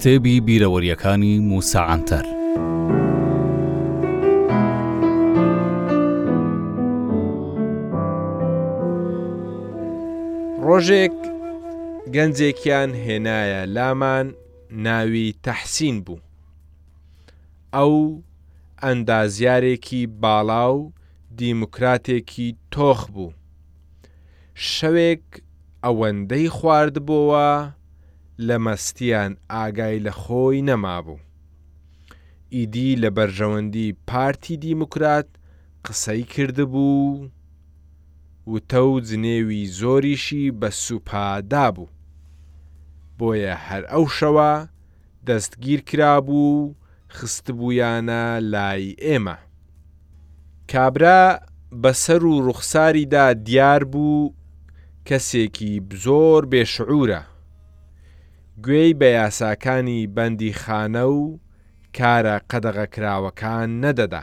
کتێبی بیرەوەریەکانی موسا عەنتەر ڕۆژێک گەنجێکیان هێنایە لامان ناوی تەحسین بوو ئەو ئەندازیارێکی باڵا و دیموکراتێکی تۆخ بوو شەوێک ئەوەندەی خواردبۆوە لە مەستیان ئاگای لە خۆی نەمابوو ئیدی لە بەرژەوەندی پارتی دیموکرات قسەی کردبوو و وتە و جنێوی زۆریشی بە سوپا دابوو بۆیە هەر ئەو شەوە دەستگیرکرابوو و خستبوویانە لای ئێمە. کابرا بە سەر و ڕوخساریدا دیار بوو کەسێکی زۆر بێ شعورە، گوێی بە یاساکانی بەندیخانە و کارە قەدەغەکراوەکان نەدەدا.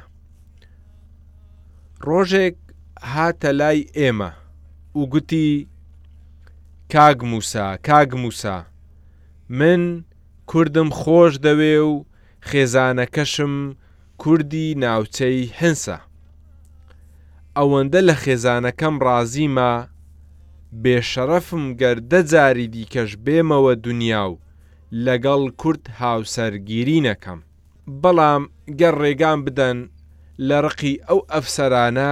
ڕۆژێک هاتە لای ئێمە و گوتی، کاک مووسا، کاک مووسا! من کوردم خۆش دەوێ و خێزانەکەشم کوردی ناوچەی حنسە ئەوەندە لە خێزانەکەم ڕازیمە بێ شەڕەفم گەر دە جاری دیکەش بێمەوە دونیا و لەگەڵ کورد هاوسەرگیری نەکەم بەڵام گەر ڕێگام بدەن لە ڕقی ئەو ئەفسەرانە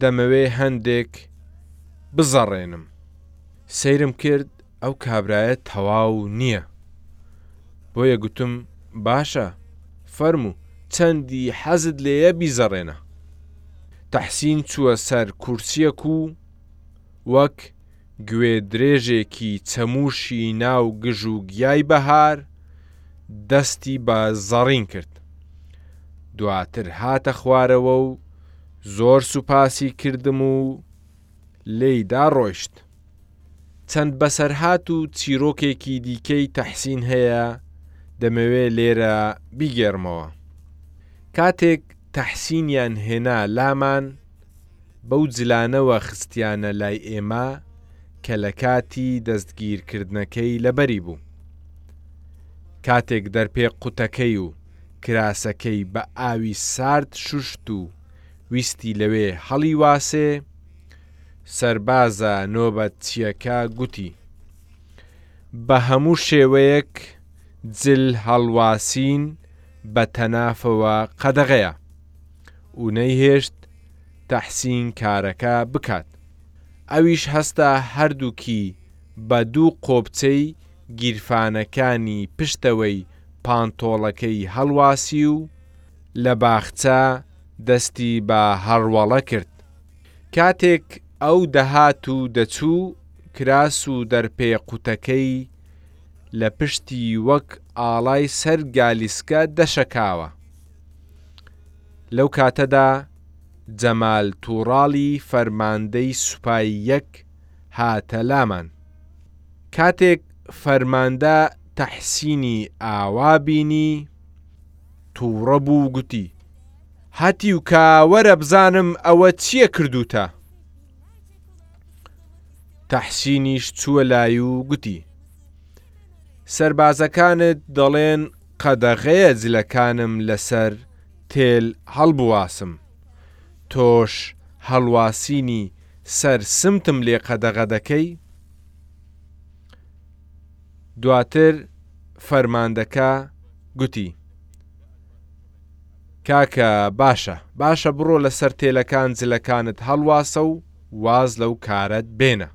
دەمەوێ هەندێک بزەڕێنم سەیرم کرد ئەو کابرایە تەواو نییە بۆیە گوتم باشە فەرموو چەندی حەزت لێیە بیزەڕێنە تەحسین چووە سەر کورسیەک و وەک گوێ درێژێکی چەمووشی ناو گژ و گیای بەهار دەستی بە زەڕین کرد دواتر هاتە خوارەوە و زۆر سوپاسی کردم و لێیدا ڕۆیشت. چەند بەسەرهات و چیرۆکێکی دیکەی تەحسین هەیە دەمەوێ لێرە بیگێڕمەوە. کاتێک تەحسینیان هێنا لامان بەو جلانەوە خستیانە لای ئێمە کە لە کاتی دەستگیرکردنەکەی لەبەری بوو. کاتێک دەرپێ قوتەکەی و کراسەکەی بە ئاوی سارد شوشت و ویستی لەوێ هەڵیواسێ، سەربازە نۆبەتچیەکە گوتی، بە هەموو شێوەیەک جل هەڵواسین بە تەنافەوە قەدەغەیە و نەیهێشت تەحسین کارەکە بکات، ئەویش هەستا هەردووکی بە دوو قۆپچەی گیرفانەکانی پشتەوەی پانتۆڵەکەی هەڵواسی و لە باخچە دەستی بە هەڕوەڵە کرد کاتێک ئەو دەهات و دەچوو کراس و دەرپێ قوتەکەی لە پشتی وەک ئاڵای سەر گالیسکە دەشەکاوە لەو کاتەدا جەمال تووڕاڵی فەرماندەی سوپای یەک هاتە لامان کاتێک فەرماندە تەحسینی ئاوا بینی توڕە بوو و گوتی، هەتیو کا وەرە بزانم ئەوە چییە کردووتە؟ تەحسینیش چووە لای و گوتی، سەربازەکانت دەڵێن قەدەغەیە جلەکانم لەسەر تێل هەڵبواسم، تۆش هەڵواسینی سەر سمتم لێ قەدەغە دەکەی؟ دواتر فەرماندەکە گوتی، کاکە باشە، باشە بڕۆ لە سەر تێلەکان جلەکانت هەڵواسە و واز لەو کارەت بێنە.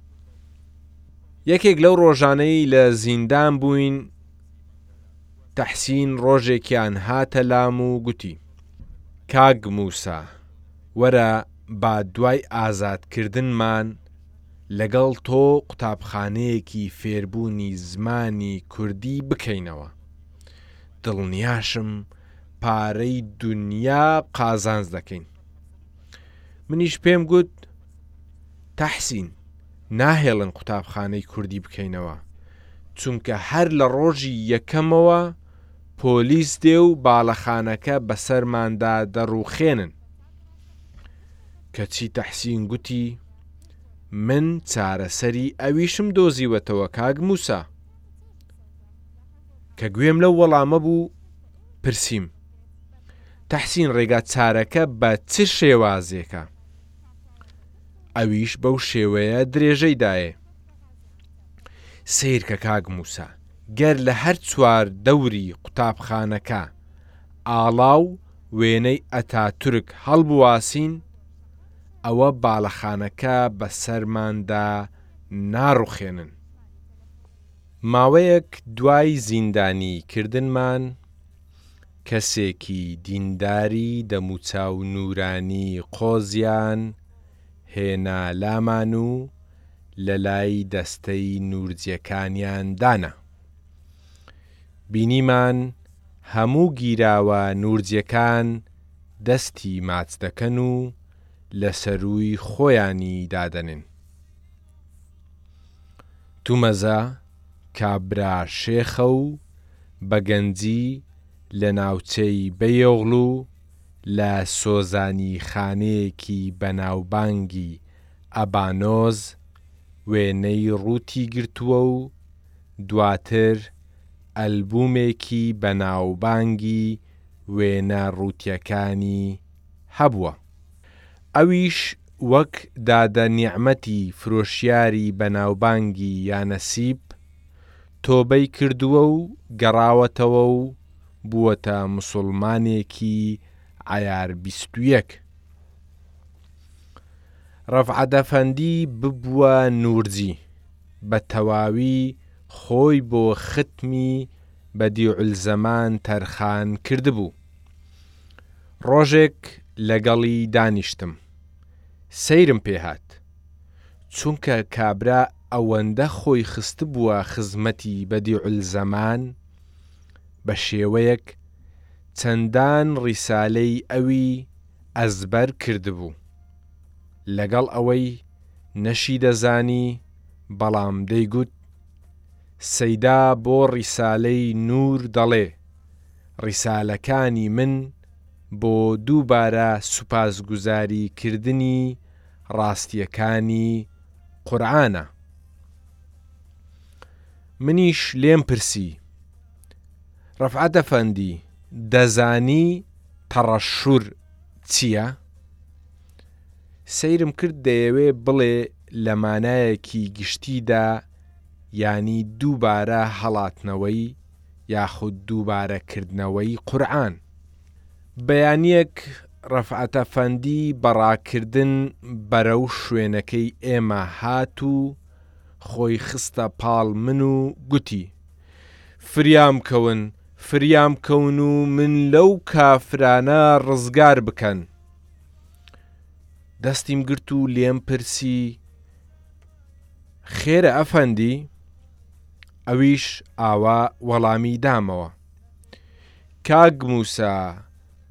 یەکێک لەو ڕۆژانەی لە زیندان بووین تەحسین ڕۆژێکیان هاتە لام و گوتی، کاک مووسا وەرە با دوای ئازادکردنمان لەگەڵ تۆ قوتابخانەیەکی فێربوونی زمانی کوردی بکەینەوە دڵنیاشم پارەی دونیا قازانج دەکەین منیش پێم گوت تەحسین ناهێڵن قوتابخانەی کوردی بکەینەوە چونکە هەر لە ڕۆژی یەکەمەوە پۆلیس دێ و باڵەخانەکە بەسەرماندا دەڕوخێنن کەچی تەحسین گوتی، من چارەسەری ئەویشم دۆزیوەتەوە کاک مووسا. کە گوێم لەو وەڵامە بوو پرسیم، تەحسین ڕێگا چارەکە بە چ شێوازێکە؟ ئەویش بەو شێوەیە درێژەی دایێ، سەیرکە کاک مووسا، گەر لە هەر چوار دەوری قوتابخانەکە ئاڵا و وێنەی ئەتاتورک هەڵبواسین، ئەوە باڵەخانەکە بە سەرماندا ناڕوخێنن. ماوەیەک دوای زیندانی کردنمان، کەسێکی دینداری دەموچاو نورانی قۆزیان هێنا لامان و لەلای دەستەی نورجیەکانیان دانا. بینیمان هەموو گیراوە نورجەکان دەستی ماچ دەکەن و لە سەرووی خۆیانی دادەنێن. تومەزە کابرا شێخە و بە گەنجی لە ناوچەی بەیۆغلو لە سۆزانی خانەیەکی بەناوبانگی ئەبانۆز وێنەی ڕووتی گرتووە و دواتر ئەلبوومێکی بەناوبانگی وێنە ڕووتییەکانی هەبووە، ئەویش وەک دادە نیعمەتی فرۆشیاری بەناوبانگی یانەسیب تۆبەی کردووە و گەڕاوەتەوە و بووەتە موسوڵمانێکی عەیار بیست و یەک. ڕەفعەتئەفەندی ببووە نوورجی. بە تەواوی خۆی بۆ ختمی بەدیعولزەمان تەرخان کردبوو. ڕۆژێک لەگەڵی دانیشتم. سەیرم پێ هات. چونکە کابرا ئەوەندە خۆی خستبووە خزمەتی بەدیعولزەمان، بە شێوەیەک چەندان ڕیسالەی ئەوی ئەزبەر کردبوو. لەگەڵ ئەوەی نەشیدەزانی بەڵام دەیگوت، سەیدا بۆ ڕیسالەی نوور دەڵێ، ڕیسالەکانی من بۆ دووبارە سوپاسگوزاری کردنی ڕاستیەکانی قورعانە. منیش لێم پرسی، ڕەفعەت ئەفەندی دەزانی تەڕەشور چیە؟ سەیرم کرد دەیەوێ بڵێ لە مانایەکی گشتیدا یانی دووبارە هەڵاتنەوەی یاخود دووبارە کردنەوەی قورعان. بەیانیەک رەفعەت ئەفەندی بە راکردن بەرەو شوێنەکەی ئێمە هات و خۆی خستە پاڵ من و گوتی، فریام کەون، فریام کەون و من لەو کافرانە رزگار بکەن. دەستیم گرت و لێم پرسی خێرە ئەفەندی ئەویش ئاوا وەڵامی دامەوە کاک موسا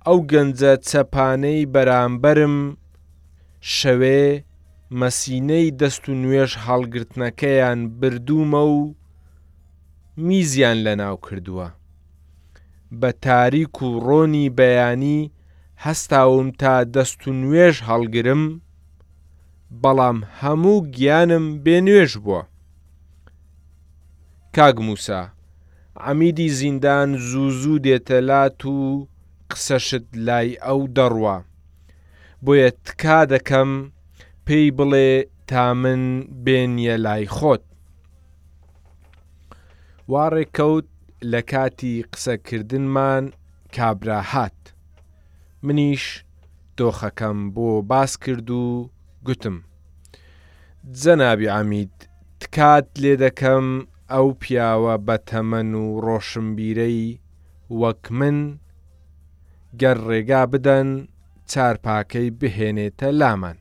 ئەو گەنجە چەپانەی بەرامبەرم شەوێ مەسینەی دەست و نوێش هەڵگرتنەکەیان بردوومە و میزیان لەناو کردووە بە تاریک و ڕۆنی بەیانی هەستاوم تا دەست و نوێژ هەڵگرم بەڵام هەموو گیانم بێ نوێژ بووە کاک موسا عەمیدی زیندان زوو زوو دێتەلات و قسەشت لای ئەو دەڕوا بۆیە تکا دەکەم پێی بڵێ تا من بێنیە لای خۆت. وا ڕێکەوت لە کاتی قسەکردنمان کابرا هات منیش دۆخەکەم بۆ باس کرد و گوتم جەنابی عمید تکات لێ دەکەم ئەو پیاوە بە تەمەن و ڕۆشنبیرەی وەک من گەر ڕێگا بدەن چارپاکەی بهێنێتە لامان.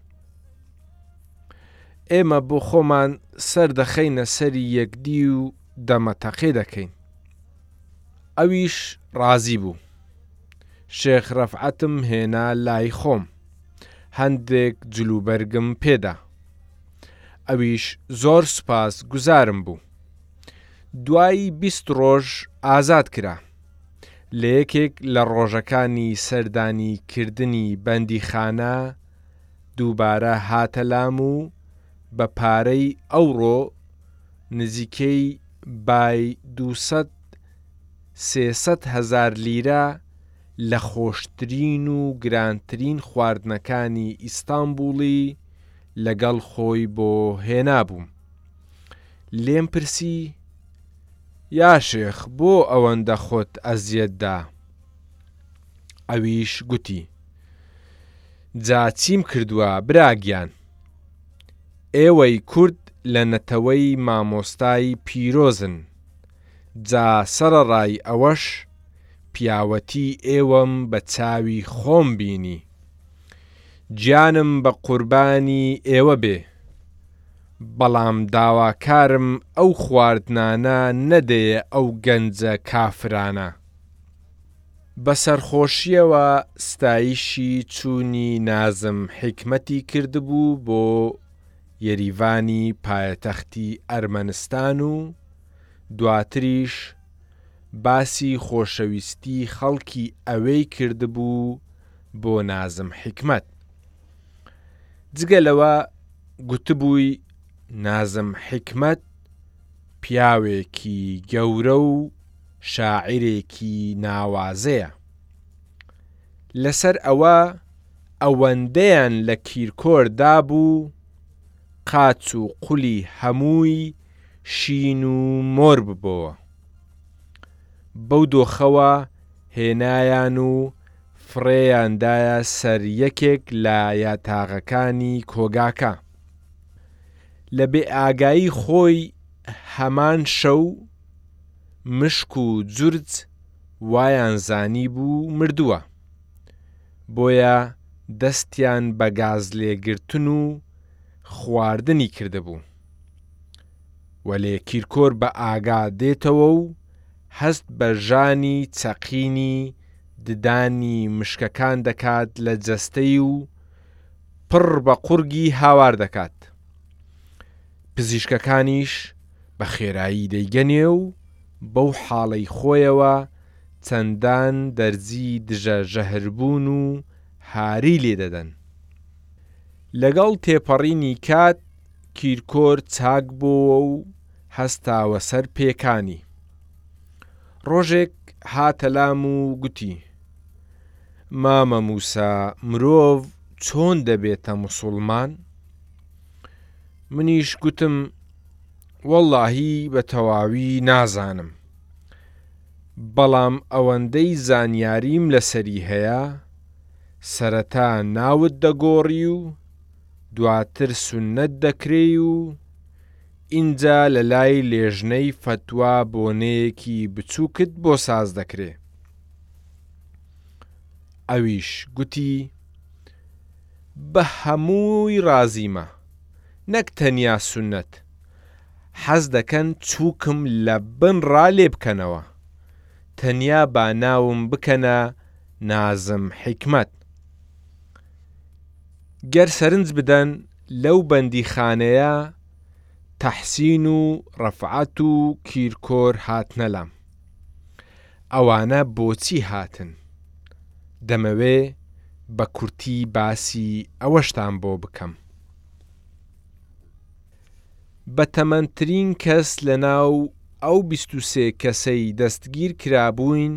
ئێمە بۆ خۆمان سەر دەخەینە سەری یەکدی و دەمەتەقێ دەکەین. ئەویش ڕازی بوو. شێخ ڕەفعەتم هێنا لای خۆم. هەندێک جلوبەرگم پێدا. ئەویش زۆر سوپاس گوزارم بوو. دوایی بیست ڕۆژ ئازاد کرا. لە یەکێک لە ڕۆژەکانی سەردانی کردنی بەندیخانە دووبارە هاتە لام و بە پارەی ئەوڕۆ نزیکەی بای دوو سەد سێ سەد هەزار لیرە لە خۆشترین و گرانترین خواردنەکانی ئیستانبوڵی لەگەڵ خۆی بۆ هێنابووم لێم پرسی یاشێخ بۆ ئەوەندە خۆت ئەزیەت دا؟ ئەویش گوتی، جا چیم کردوە برا گیان؟ ئێوەی کورد لە نەتەوەی مامۆستای پیرۆزن، جا سەڕەڕای ئەوەش پیاوەتی ئێوەم بە چاوی خۆم بینی، گیانم بە قوربانی ئێوە بێ. بەڵام داواکارم ئەو خواردنانە نەدەیە ئەو گەنجە کافرانە. بە سەرخۆشیەوە ستایشی چوونی نازم حیکمەتی کردبوو بۆ یەریڤانی پایەتەختی ئەرمەنستان و دواتریش باسی خۆشەویستی خەڵکی ئەوێی کردبوو بۆ نازم حیکمەت. جگە لەوە گوتبووی نازم حیکمەت پیاوێکی گەورە و شاعیرێکی ناوازەیە لەسەر ئەوە ئەوەندەیان لە کیرکۆر دابوو قاچ و قولی هەمووی شین و مۆر ببەوە بەو دۆخەوە هێنایان و فڕێیان دایە سەر یەکێک لە یاتاغەکانی کۆگاکە. لە بێ ئاگایی خۆی هەمان شەو مشک و جورج وایان زانی بوو مردووە. بۆیە دەستیان بە گاز لێگرتن و خواردنی کردبوو. وەلێ کیرکۆر بە ئاگا دێتەوە و هەست بە ژانی چەقینی ددانی مشکەکان دەکات لە جەستەی و پڕ بە قوڕگی هاوار دەکات. پزیشکەکانیش بە خێرایی دەیگەنێ و بەو حاڵەی خۆیەوە چەندان دەرزی دژە ژەهربوون و هاری لێ دەدەن. لەگەڵ تێپەڕینی کات، کیرکۆر چاک بۆوە و هەستاوە سەر پێکانی. ڕۆژێک هاتە لام و گوتی، مامە موسا مرۆڤ چۆن دەبێتە مسوڵمان؟ منیش گوتم، وەڵاهی بە تەواوی نازانم، بەڵام ئەوەندەی زانیاریم لەسەری هەیە، سەرەتا ناوت دەگۆڕی و، دواتر سوننەت دەکرێی و ئینجا لەلای لێژنەی فەتوا بۆنەیەکی بچوکت بۆ ساز دەکرێ ئەویش گوتی بە هەمووی ڕازیمە نەک تەنیا سوننەت حەز دەکەن چوکم لە بن ڕا لێ بکەنەوە تەنیا با ناوم بکەنە نازم حیکمەت. گەر سەرنج بدەن لەو بەندیخانەیە تەحسین و ڕەفعەت و کیرکۆر هاتنە لام ئەوانە بۆچی هاتن دەمەوێ بە کورتی باسی ئەوەشتان بۆ بکەم بە تەمەنترین کەس لە ناو ئەو بیست و سێ کەسەی دەستگیر کرابووین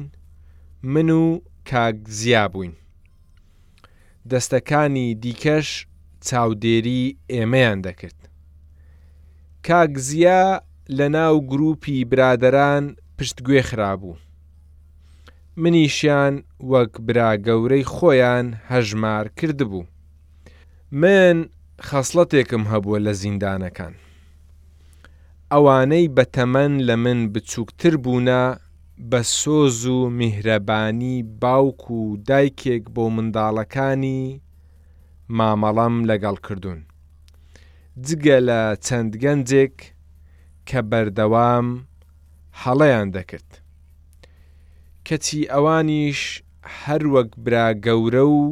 من و کاک زیا بووین دەستەکانی دیکەش چاودێری ئێمەیان دەکرد. کاک زیا لە ناو گروپی برادەران پشتگوێ خرابوو. منیشیان وەک برا گەورەی خۆیان هەژمار کردبوو. من خەسڵەتێکم هەبووە لە زیندانەکان. ئەوانەی بە تەمەن لە من بچووکتر بوونە بە سۆز و میهرەبانی باوک و دایکێک بۆ منداڵەکانی مامەڵەم لەگەڵ کردوون. جگە لە چەند گەنجێک کە بەردەوام هەڵەیان دەکرد. کەچی ئەوانیش هەر وەک برا گەورە و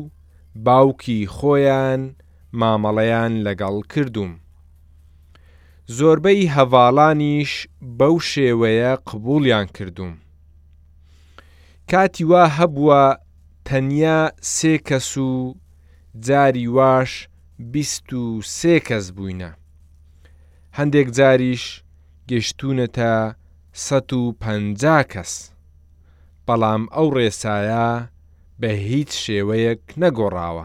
باوکی خۆیان مامەڵەیان لەگەڵ کردووم زۆربەی هەڤاڵانیش بەو شێوەیە قبوڵیان کردووم کاتی وا هەبووە تەنیا سێ کەس و جاری واش بیست و سێ کەس بووینە هەندێک جاریش گەشتوونەتە سەد و پەنجا کەس بەڵام ئەو ڕێسایە بە هیچ شێوەیەک نەگۆڕاوە.